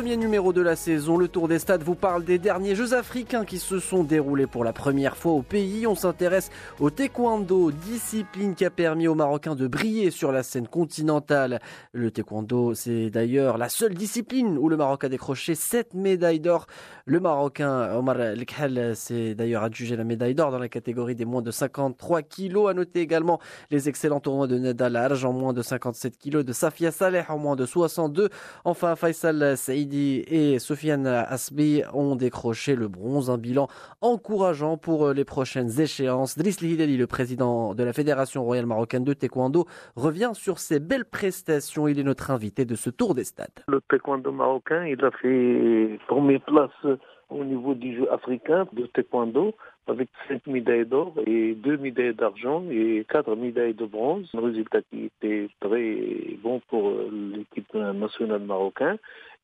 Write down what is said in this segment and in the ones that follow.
premier numéro de la saison, le Tour des Stades vous parle des derniers Jeux africains qui se sont déroulés pour la première fois au pays. On s'intéresse au taekwondo, discipline qui a permis aux Marocains de briller sur la scène continentale. Le taekwondo, c'est d'ailleurs la seule discipline où le Maroc a décroché 7 médailles d'or. Le Marocain Omar Lekhal s'est d'ailleurs adjugé la médaille d'or dans la catégorie des moins de 53 kilos. À noter également les excellents tournois de Nadal Arj en moins de 57 kilos, de Safia Saleh en moins de 62. Enfin, Faisal Et Sofiane Asbi ont décroché le bronze, un bilan encourageant pour les prochaines échéances. Driss Hidali, le président de la Fédération royale marocaine de taekwondo, revient sur ses belles prestations. Il est notre invité de ce tour des stades. Le taekwondo marocain, il a fait première place au niveau du jeu africain de taekwondo avec cinq médailles d'or et deux médailles d'argent et quatre médailles de bronze. Un résultat qui était très bon pour l'équipe nationale marocaine.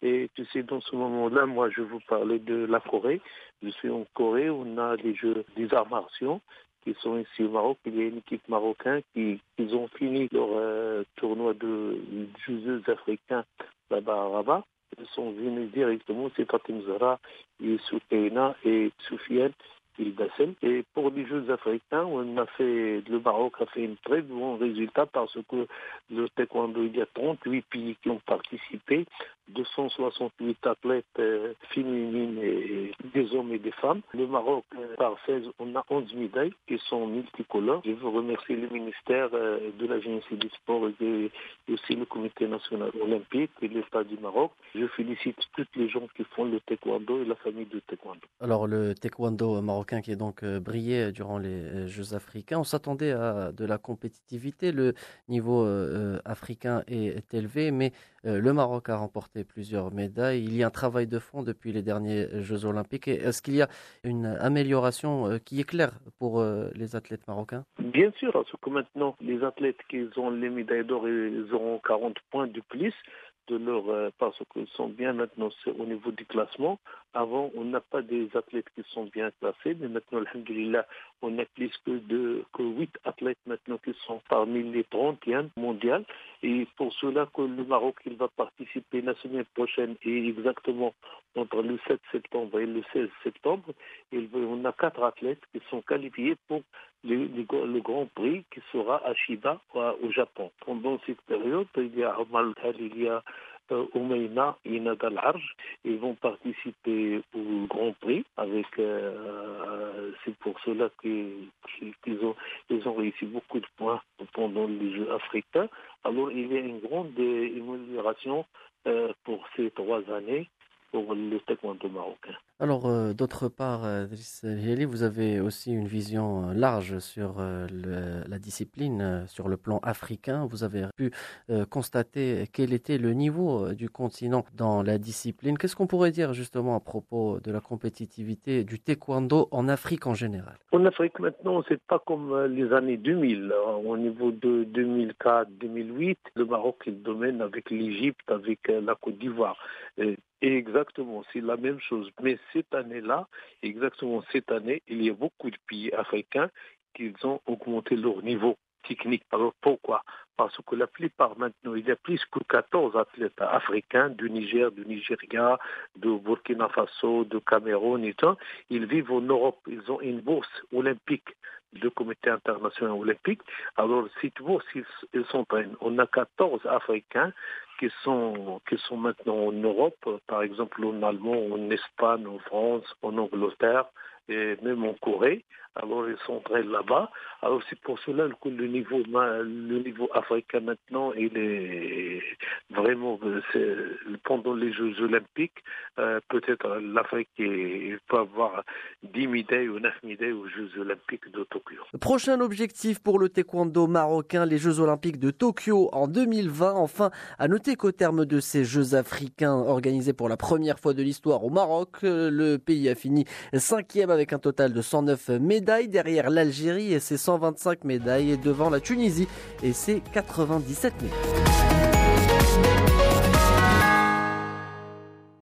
Et tu sais, dans ce moment-là, moi, je vous parlais de la Corée. Je suis en Corée, on a les jeux des arts martiaux qui sont ici au Maroc. Il y a une équipe marocaine qui ils ont fini leur euh, tournoi de jeux africains là-bas à Rabat. Ils sont venus directement, c'est Fatim Zahra, et Soukaina et Soufiane et pour les Jeux africains, on a fait, le Maroc a fait un très bon résultat parce que le taekwondo, il y a 38 pays qui ont participé, 268 athlètes euh, féminines, et des hommes et des femmes. Le Maroc, euh, par 16, on a 11 médailles qui sont multicolores. Je veux remercier le ministère euh, de la Jeunesse et du Sport et aussi le Comité national olympique et l'État du Maroc. Je félicite toutes les gens qui font le taekwondo et la famille de taekwondo. Alors le taekwondo marocain qui est donc brillé durant les Jeux africains. On s'attendait à de la compétitivité. Le niveau africain est élevé, mais le Maroc a remporté plusieurs médailles. Il y a un travail de fond depuis les derniers Jeux olympiques. Est-ce qu'il y a une amélioration qui est claire pour les athlètes marocains? Bien sûr, parce que maintenant, les athlètes qui ont les médailles d'or, ils auront 40 points de plus de leur euh, parce qu'ils sont bien maintenant au niveau du classement. Avant, on n'a pas des athlètes qui sont bien classés, mais maintenant, alhamdulillah, on a plus que, de, que 8 athlètes maintenant qui sont parmi les 31 mondiales. Et pour cela que le Maroc, il va participer la semaine prochaine et exactement entre le 7 septembre et le 16 septembre, on a quatre athlètes qui sont qualifiés pour le, Grand Prix qui sera à Shiba au Japon. Pendant cette période, il y a Amal il y a Oumeina et Nadal. Ils vont participer au Grand Prix avec. Euh, c'est pour cela qu'ils ont, ils ont réussi beaucoup de points pendant les Jeux africains. Alors il y a une grande amélioration euh, pour ces trois années pour le taekwondo marocain. Alors, euh, d'autre part, euh, vous avez aussi une vision euh, large sur la discipline, sur le plan africain. Vous avez pu constater quel était le niveau du continent dans la discipline. Qu'est-ce qu'on pourrait dire justement à propos de la compétitivité du taekwondo en Afrique en général? En Afrique maintenant, c'est pas comme les années 2000. Au niveau de 2004-2008, le Maroc il domine avec l'Égypte, avec la Côte d'Ivoire. Exactement, c'est la même chose. Mais cette année-là, exactement cette année, il y a beaucoup de pays africains qui ont augmenté leur niveau technique. Alors pourquoi? Parce que la plupart maintenant, il y a plus que 14 athlètes africains du Niger, du Nigeria, du Burkina Faso, du Cameroun et tout. Ils vivent en Europe. Ils ont une bourse olympique du comité international olympique. Alors, cette bourse, ils, ils s'entraînent. On a 14 Africains qui sont, qui sont maintenant en Europe, par exemple en Allemagne, en Espagne, en France, en Angleterre et même en Corée. Alors ils sont très là-bas. Alors c'est pour cela que le niveau, le niveau africain maintenant, est vraiment pendant les Jeux olympiques, euh, peut-être l'Afrique peut avoir 10 médailles ou 9 médailles aux Jeux olympiques de Tokyo. Prochain objectif pour le taekwondo marocain, les Jeux olympiques de Tokyo en 2020. Enfin, à noter qu'au terme de ces Jeux africains organisés pour la première fois de l'histoire au Maroc, le pays a fini cinquième avec un total de 109 médailles derrière l'Algérie et ses 125 médailles et devant la Tunisie et ses 97 médailles.